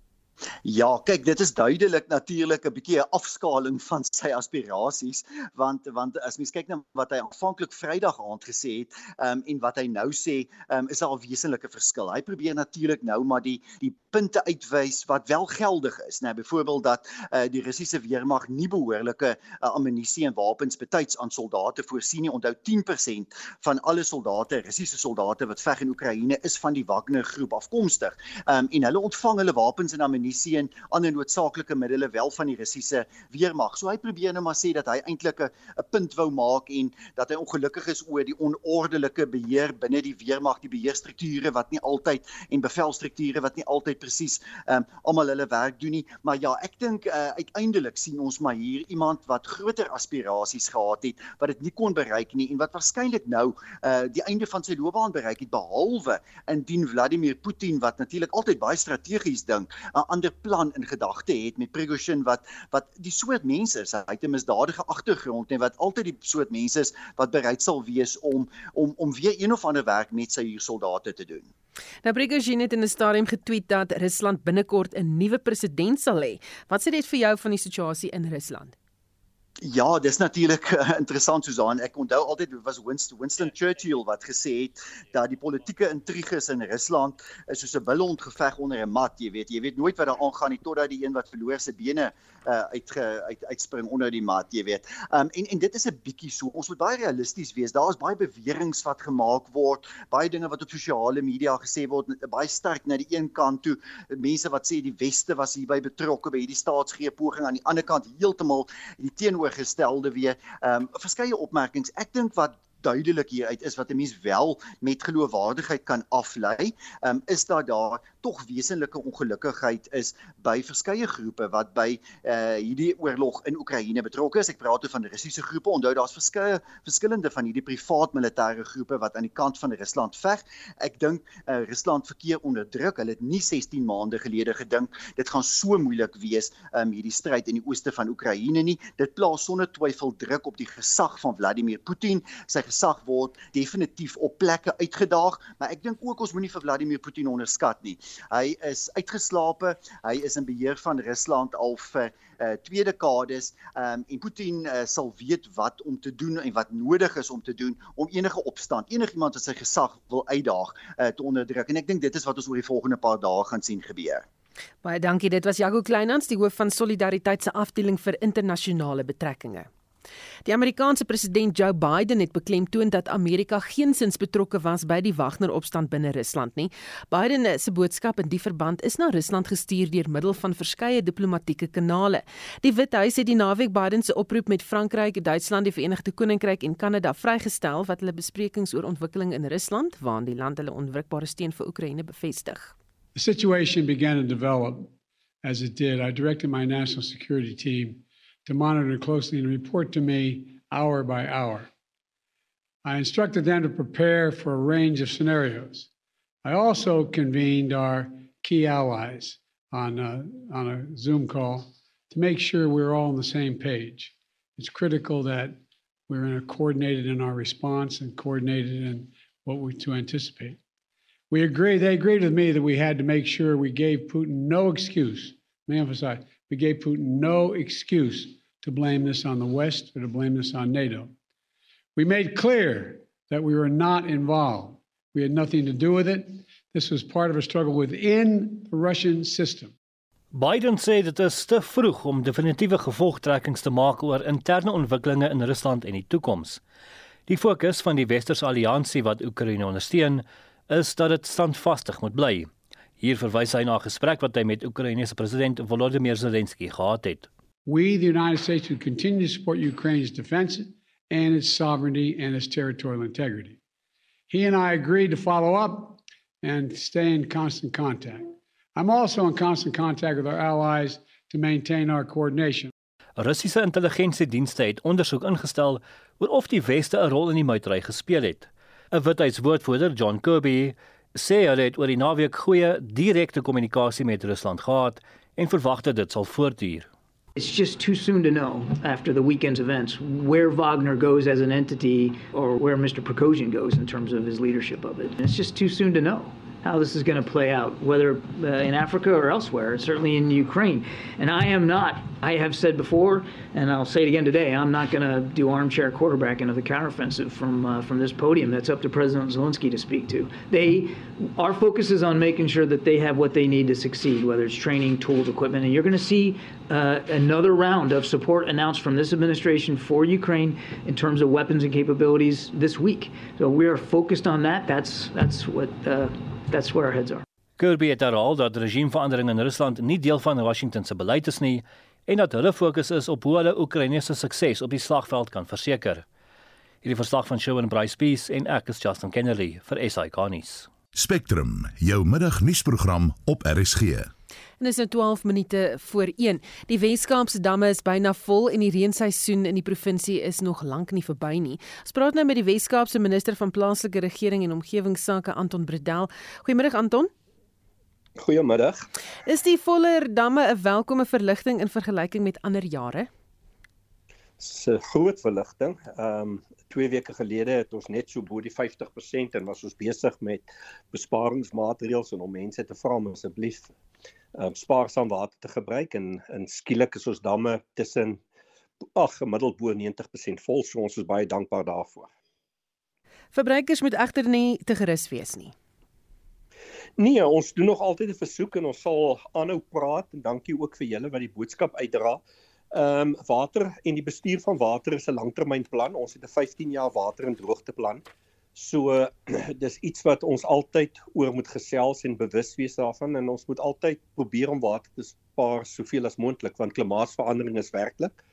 Ja, kyk, dit is duidelik natuurlik 'n bietjie 'n afskaling van sy aspirasies want want as mens kyk na wat hy aanvanklik Vrydag aand gesê het, ehm um, en wat hy nou sê, ehm um, is daar 'n wesenlike verskil. Hy probeer natuurlik nou maar die die punte uitwys wat wel geldig is, nou byvoorbeeld dat uh, die Russiese weermag nie behoorlike uh, ammunisie en wapens betyds aan soldate voorsien nie. Onthou 10% van alle soldate, Russiese soldate wat veg in Oekraïne is van die Wagner groep afkomstig. Ehm um, en hulle ontvang hulle wapens en ammunisie ammunisie en ander noodsaaklike middele wel van die Russiese weermag. So hy probeer nou maar sê dat hy eintlik 'n punt wou maak en dat hy ongelukkig is oor die onordelike beheer binne die weermag, die beheerstrukture wat nie altyd en bevelstrukture wat nie altyd presies um, almal hulle werk doen nie. Maar ja, ek dink uh, uiteindelik sien ons maar hier iemand wat groter aspirasies gehad het wat dit nie kon bereik nie en wat waarskynlik nou uh, die einde van sy loopbaan bereik het behalwe indien Vladimir Putin wat natuurlik altyd baie strategies dink, uh, ander plan in gedagte het met Prigozhin wat wat die soort mense is, hy het 'n misdadige agtergrond en wat altyd die soort mense is wat bereid sal wees om om om weer een of ander werk met sy huursoldate te doen. Nou Prigozhin het in 'n stadium getweet dat Rusland binnekort 'n nuwe president sal hê. Wat sê dit vir jou van die situasie in Rusland? Ja, dis natuurlik uh, interessant Susan. Ek onthou altyd was Winston, Winston Churchill wat gesê het dat die politieke intriges in Rusland is soos 'n bilhond geveg onder 'n mat, jy weet. Jy weet nooit wat daar aangaan nie totdat die een wat verloor se bene uh, uit, uit uitspring onder die mat, jy weet. Um en en dit is 'n bietjie so. Ons moet baie realisties wees. Daar is baie beweringe wat gemaak word, baie dinge wat op sosiale media gesê word, baie sterk na die een kant toe. Mense wat sê die weste was hierby betrokke by hierdie staatsgreep poging aan die ander kant heeltemal die teenoorgestelde weer. Um verskeie opmerkings. Ek dink wat duidelik hieruit is wat 'n mens wel met geloofwaardigheid kan aflei, um, is dat daar tog wesenlike ongelukkigheid is by verskeie groepe wat by uh, hierdie oorlog in Oekraïne betrokke is. Ek praat oor van Russiese groepe. Onthou daar's verskeie verskillende van hierdie privaat militêre groepe wat aan die kant van Rusland veg. Ek dink uh, Rusland verkeer onder druk. Hulle het nie 16 maande gelede gedink dit gaan so moeilik wees um, hierdie stryd in die ooste van Oekraïne nie. Dit plaas sonder twyfel druk op die gesag van Vladimir Putin. Sy gesag word definitief op plekke uitgedaag, maar ek dink ook ons moenie vir Vladimir Putin onderskat nie. Hy is uitgeslape, hy is in beheer van Rusland al vir uh, twee dekades um, en Putin uh, sal weet wat om te doen en wat nodig is om te doen om enige opstand, enigiemand wat sy gesag wil uitdaag uh, te onderdruk. En ek dink dit is wat ons oor die volgende paar dae gaan sien gebeur. Baie dankie. Dit was Jaco Kleinhans, die hoof van Solidariteit se afdeling vir internasionale betrekkinge. Die Amerikaanse president Joe Biden het beklemtoon dat Amerika geensins betrokke was by die Wagner-opstand binne Rusland nie. Biden se boodskap in die verband is na Rusland gestuur deur middel van verskeie diplomatieke kanale. Die Withuis het die naweek Biden se oproep met Frankryk, Duitsland, die Verenigde Koninkryk en Kanada vrygestel wat hulle besprekings oor ontwikkeling in Rusland, waarin die land hulle onwrikbare steun vir Oekraïne bevestig. The situation began to develop as it did. I directed my national security team to monitor closely and report to me hour by hour. I instructed them to prepare for a range of scenarios. I also convened our key allies on a, on a Zoom call to make sure we're all on the same page. It's critical that we're in a coordinated in our response and coordinated in what we to anticipate. We agree, they agreed with me that we had to make sure we gave Putin no excuse. Let me emphasize, we gave Putin no excuse to blame this on the West or to blame this on NATO. We made clear that we were not involved. We had nothing to do with it. This was part of a struggle within the Russian system. Biden sê dit is te vroeg om definitiewe gevolgtrekkings te maak oor interne ontwikkelinge in Rusland en die toekoms. Die fokus van die Westerse alliansie wat Oekraïne ondersteun, is dat dit standvastig moet bly. Hier verwys hy na 'n gesprek wat hy met Oekraïense president Volodymyr Zelensky gehad het. We, the United States, would continue to support Ukraine's defense and its sovereignty and its territorial integrity. He and I agreed to follow up and stay in constant contact. I'm also in constant contact with our allies to maintain our coordination. Russiese intelligensiedienste het ondersoek ingestel oor of die Weste 'n rol in die muitery gespeel het. 'n Withuiswoordvoerder, John Kirby, sê hulle het oor die naweek goeie direkte kommunikasie met Rusland gehad en verwag dat dit sal voortduur. It's just too soon to know after the weekend's events where Wagner goes as an entity or where Mr. Prokosian goes in terms of his leadership of it. It's just too soon to know. How this is going to play out, whether uh, in Africa or elsewhere, certainly in Ukraine. And I am not, I have said before, and I'll say it again today, I'm not going to do armchair quarterbacking of the counteroffensive from, uh, from this podium. That's up to President Zelensky to speak to. They, our focus is on making sure that they have what they need to succeed, whether it's training, tools, equipment. And you're going to see uh, another round of support announced from this administration for Ukraine in terms of weapons and capabilities this week. So we are focused on that. That's, that's what uh, that's where our heads are. Kirby het herhaal dat regimeverandering in Rusland nie deel van Washington se beleid is nie en dat hulle fokus is op hoe hulle Oekraïne se sukses op die slagveld kan verseker. Hierdie verslag van Shaun Bryce Peace en ek is Justin Kennedy vir SAK nuus. Spectrum, jou middagnuusprogram op RSG. En dis nou 12 minute voor 1. Die Weskaapse damme is byna vol en die reenseisoen in die provinsie is nog lank nie verby nie. Ons praat nou met die Weskaapse minister van plaaslike regering en omgewingsake Anton Bredel. Goeiemôre Anton. Goeiemiddag. Is die voller damme 'n welkome verligting in vergelyking met ander jare? Se groot verligting. Ehm um, twee weke gelede het ons net so bo die 50% en was ons besig met besparingsmaatreëls en om mense te vra om asseblief um, spaarsaam water te gebruik en en skielik is ons damme tussen ag gemiddeld bo 90% vol so ons is baie dankbaar daarvoor. Verbruikers moet egter nie te gerus wees nie. Nee, ons doen nog altyd 'n versoek en ons sal aanhou praat en dankie ook vir julle wat die boodskap uitdra. Ehm um, water en die bestuur van water is 'n langtermynplan. Ons het 'n 15 jaar water en droogteplan. So dis iets wat ons altyd oor moet gesels en bewus wees daarvan en ons moet altyd probeer om water te spaar soveel as moontlik want klimaatsverandering is werklik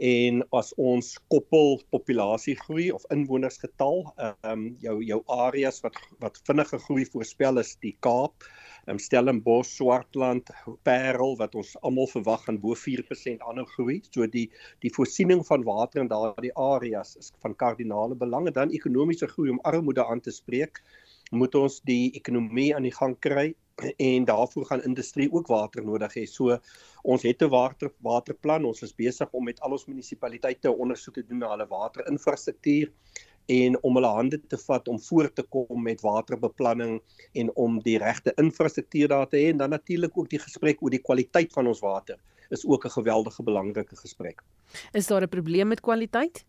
en as ons koppel populasiegroei of inwonersgetal ehm um, jou jou areas wat wat vinnige groei voorspel is die Kaap um, Stellenbosch, Swartland, Parel wat ons almal verwag gaan bo 4% aanhou groei. So die die voorsiening van water in daardie areas is van kardinale belang en dan ekonomiese groei om armoede aan te spreek, moet ons die ekonomie aan die gang kry en daarvoor gaan industrie ook water nodig hê. So ons het 'n water waterplan. Ons is besig om met al ons munisipaliteite ondersoek te doen na hulle waterinfrastruktuur en om hulle hande te vat om voort te kom met waterbeplanning en om die regte infrastruktuur daar te hê en dan natuurlik ook die gesprek oor die kwaliteit van ons water is ook 'n geweldige belangrike gesprek. Is daar 'n probleem met kwaliteit?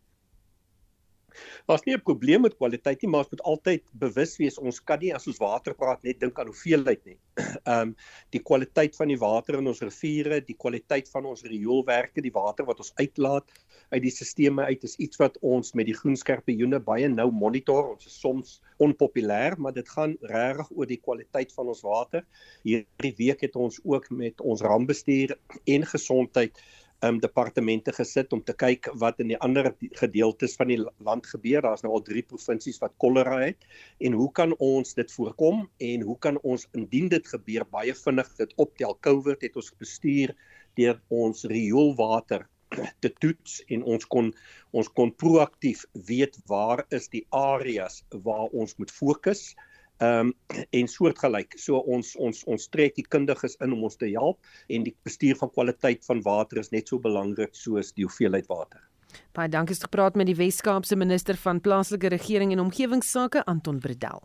Daar's nie 'n probleem met kwaliteit nie, maar ons moet altyd bewus wees ons kan nie as ons water praat net dink aan hoeveelheid nie. Ehm um, die kwaliteit van die water in ons riviere, die kwaliteit van ons rioolwerke, die water wat ons uitlaat uit die stelsels uit is iets wat ons met die groenskerpioene baie nou monitor. Ons is soms onpopulêr, maar dit gaan regtig oor die kwaliteit van ons water. Hierdie week het ons ook met ons rampbestuur en gesondheid um, departemente gesit om te kyk wat in die ander gedeeltes van die land gebeur. Daar's nou al 3 provinsies wat kolera het en hoe kan ons dit voorkom en hoe kan ons indien dit gebeur baie vinnig dit optel. COVID het ons bestuur deur ons rioolwater te toets en ons kon ons kon proaktief weet waar is die areas waar ons moet fokus ehm um, en soortgelyk. So ons ons ons trek die kundiges in om ons te help en die bestuur van kwaliteit van water is net so belangrik soos die hoeveelheid water. Baie dankie het gepraat met die Wes-Kaapse minister van plaaslike regering en omgewingsake Anton Bredel.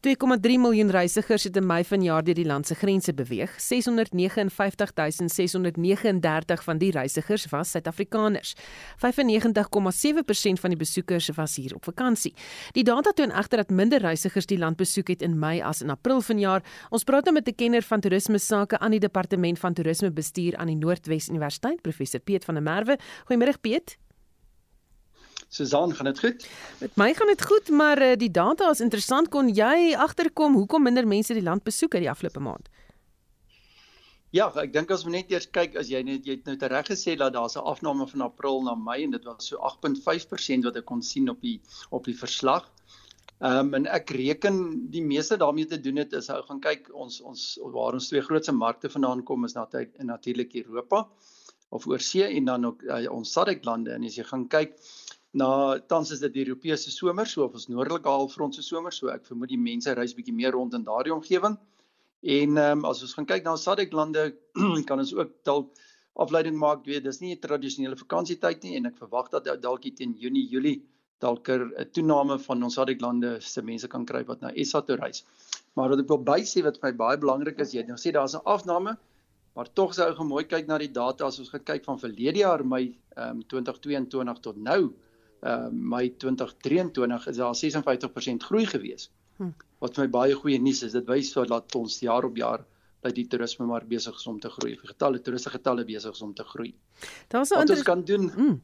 2,3 miljoen reisigers het in Mei vanjaar deur die land se grense beweeg. 659639 van die reisigers was Suid-Afrikaners. 95,7% van die besoekers was hier op vakansie. Die data toon egter dat minder reisigers die land besoek het in Mei as in April vanjaar. Ons praat nou met 'n kenner van toerisme sake aan die departement van toerisme bestuur aan die Noordwes Universiteit, professor Piet van der Merwe. Goeiemôre Piet. Susan, gaan dit goed? Met my gaan dit goed, maar uh, die data is interessant. Kon jy agterkom hoekom minder mense die land besoek het die afgelope maand? Ja, ek dink as ons net eers kyk as jy net jy het nou reg gesê dat daar's 'n afname van April na Mei en dit was so 8.5% wat ek kon sien op die op die verslag. Ehm um, en ek reken die meeste daarmee te doen het is ou gaan kyk ons ons waar ons twee grootste markte vandaan kom is natuurlik Europa of oorsee en dan ook uh, ons SADC lande en as jy gaan kyk na tans is dit die Europese somer, so of ons noordelike halfrond se somer, so ek vermoed die mense reis bietjie meer rond in daardie omgewing. En ehm um, as ons gaan kyk na SADC lande, kan ons ook dalk afleiding maak, weet dis nie 'n tradisionele vakansietyd nie en ek verwag dat dalk teen Junie, Julie dalk 'n toename van ons SADC lande se mense kan kry wat na SA toe reis. Maar wat ek wil bysê wat vir my baie belangrik is, jy het nou gesê daar's 'n afname, maar tog sou ek mooi kyk na die data as ons kyk van verlede jaar Mei ehm um, 2022 tot nou uh Mei 2023 is daar 56% groei gewees. Hm. Wat vir my baie goeie nuus is, dit wys dat ons jaar op jaar dat die toerisme maar besig is om te groei. Die getalle toeriste getalle besig is om te groei. Daar's wat ons kan doen. Hm.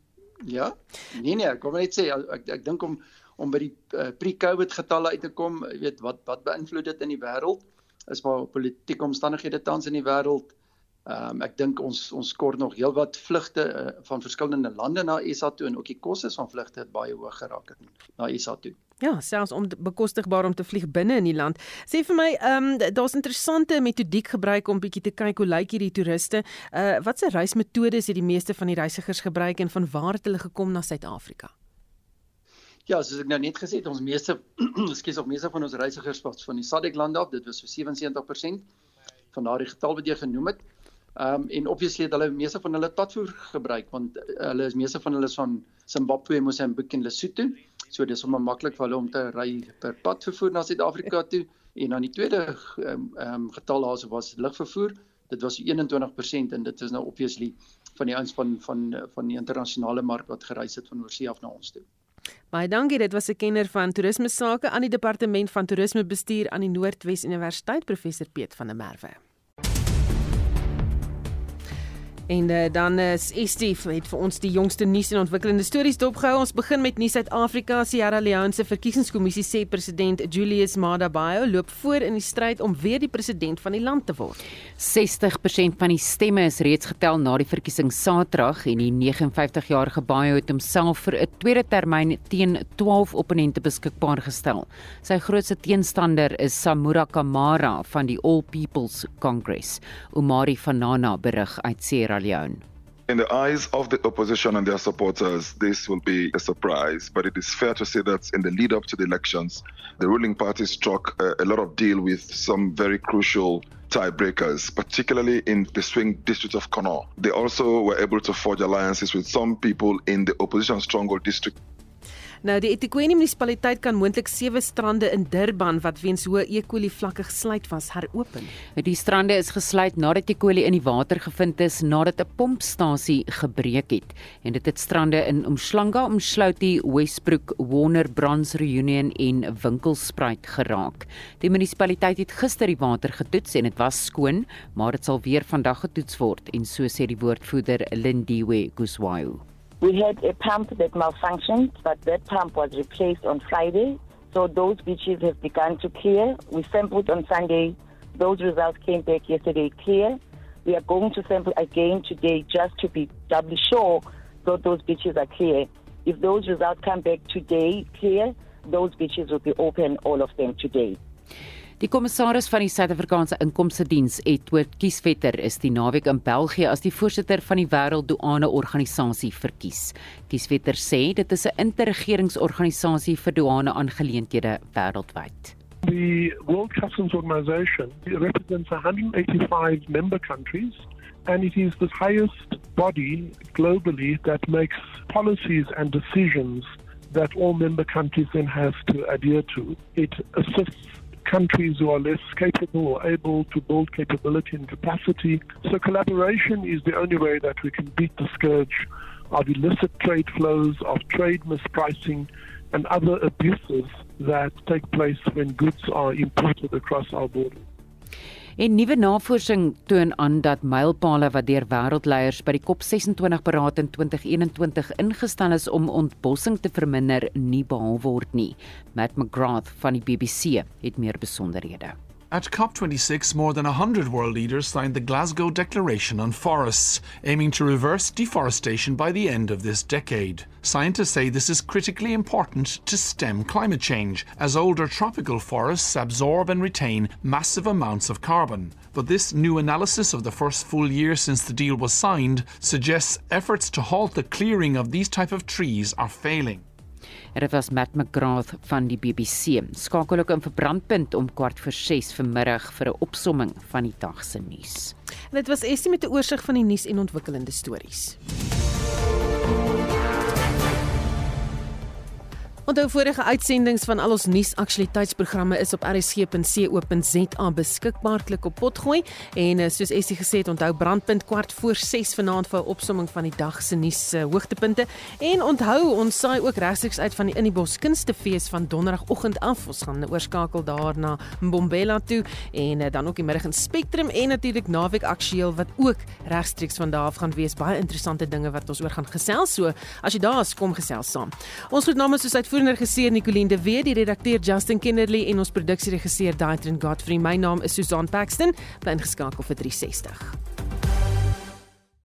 Ja. Nee nee, ek kom net sê ek ek, ek dink om om by die uh, pre-COVID getalle uit te kom, jy weet wat wat beïnvloed dit in die wêreld? Is maar politieke omstandighede tans in die wêreld. Ehm um, ek dink ons ons kort nog heelwat vlugte uh, van verskillende lande na SA toe en ook die kostes van vlugte het baie hoog geraak na SA toe. Ja, selfs om bekostigbaar om te vlieg binne in die land. Sê vir my, ehm um, daar's interessante metodiek gebruik om bietjie te kyk hoe lyk hierdie toeriste. Uh watse reismetodes het die meeste van die reisigers gebruik en van waar het hulle gekom na Suid-Afrika? Ja, soos ek nou net gesê het, ons meeste skielik op meeste van ons reisigers was van die SADC lande af. Dit was so 77% van daardie getal wat jy genoem het. Ehm um, en obviously het hulle meeste van hulle padvoer gebruik want uh, hulle is meeste van hulle is van Zimbabwe, Mosambiek en Lesotho. So dis sommer maklik vir hulle om te ry per pad vervoer na Suid-Afrika toe. En dan die tweede ehm um, getal daarso was lugvervoer. Dit was 21% en dit is nou obviously van die ouens van van van die internasionale mark wat gereis het van oorsee af na ons toe. Baie dankie, dit was 'n kenner van toerisme sake aan die departement van toerismebestuur aan die Noordwes Universiteit, professor Piet van der Merwe. En uh, dan is Estie het vir ons die jongste nuus en ontwikkelende stories dopgehou. Ons begin met nuus uit Afrika. Sierra Leone se verkiesingskommissie sê president Julius Maada Bio loop voor in die stryd om weer die president van die land te word. 60% van die stemme is reeds getel na die verkiesing Saterdag en die 59-jarige Bio het homself vir 'n tweede termyn teen 12 opponente beskikbaar gestel. Sy grootste teenstander is Samura Kamara van die All People's Congress. Omari Vanana berig uit Sierra Sierra Leone. In the eyes of the opposition and their supporters, this will be a surprise. But it is fair to say that in the lead up to the elections, the ruling party struck a, a lot of deal with some very crucial tiebreakers, particularly in the swing district of Connaught. They also were able to forge alliances with some people in the opposition stronghold district Nou die eThekwini munisipaliteit kan moontlik sewe strande in Durban wat weens hoë E. coli vlakke gesluit was heropen. Die strande is gesluit nadat E. coli in die water gevind is nadat 'n pompstasie gebreek het en dit het strande in Umhlanga, Umhluti, Westbrook, Warner, Brans Reunion en Winkelspruit geraak. Die munisipaliteit het gister die water getoets en dit was skoon, maar dit sal weer vandag getoets word en so sê die woordvoerder Lindiwe Guswayo. We had a pump that malfunctioned, but that pump was replaced on Friday. So those beaches have begun to clear. We sampled on Sunday. Those results came back yesterday clear. We are going to sample again today just to be doubly sure that those beaches are clear. If those results come back today clear, those beaches will be open, all of them today. Die kommissaris van die Suid-Afrikaanse Inkomste Diens, Edward Kieswetter, is die naweek in België as die voorsitter van die Wêrelddouane Organisasie verkies. Kieswetter sê dit is 'n interregeringsorganisasie vir douane-aangeleenthede wêreldwyd. The World Customs Organization represents 185 member countries and it is the highest body globally that makes policies and decisions that all member countries then have to adhere to. It assists countries who are less capable or able to build capability and capacity. So collaboration is the only way that we can beat the scourge of illicit trade flows, of trade mispricing, and other abuses that take place when goods are imported across our borders. En nuwe navorsing toon aan dat mylpale wat deur wêreldleiers by die COP26 beraad in 2021 ingestel is om ontbossing te verminder, nie behaal word nie. Matt McGrath van die BBC het meer besonderhede. At COP26, more than 100 world leaders signed the Glasgow Declaration on Forests, aiming to reverse deforestation by the end of this decade. Scientists say this is critically important to stem climate change, as older tropical forests absorb and retain massive amounts of carbon. But this new analysis of the first full year since the deal was signed suggests efforts to halt the clearing of these type of trees are failing. En dit was Matt McGrath van die BBC. Skakel ook in vir brandpunt om kwart voor 6 vanmiddag vir 'n opsomming van die dag se nuus. En dit was Estie met 'n oorsig van die nuus en ontwikkelende stories. Onthou vorige uitsendings van al ons nuusaktualiteitsprogramme is op rsg.co.za beskikbaar. Klik op potgooi en eh, soos Essie gesê het, onthou brandpunt kwart voor 6 vanaand vir 'n opsomming van die dag se nuus uh, hoogtepunte. En onthou, ons saai ook regstreeks uit van die Innibos Kunstefees van donderdagoggend af. Ons gaan oorskakel daar na Mbombela toe en uh, dan ook die middag in Spectrum en natuurlik naweek aktueel wat ook regstreeks van daar af gaan wees. Baie interessante dinge wat ons oor gaan gesels. So, as jy daar is, kom gesels saam. Ons groet namens soos uit uitvoerende regisseur Nicoline de Wet, die redakteur Justin Kennerly en ons produksieregisseur Daitrin Godfrey. My naam is Susan Paxton, bly ingeskakel vir 360.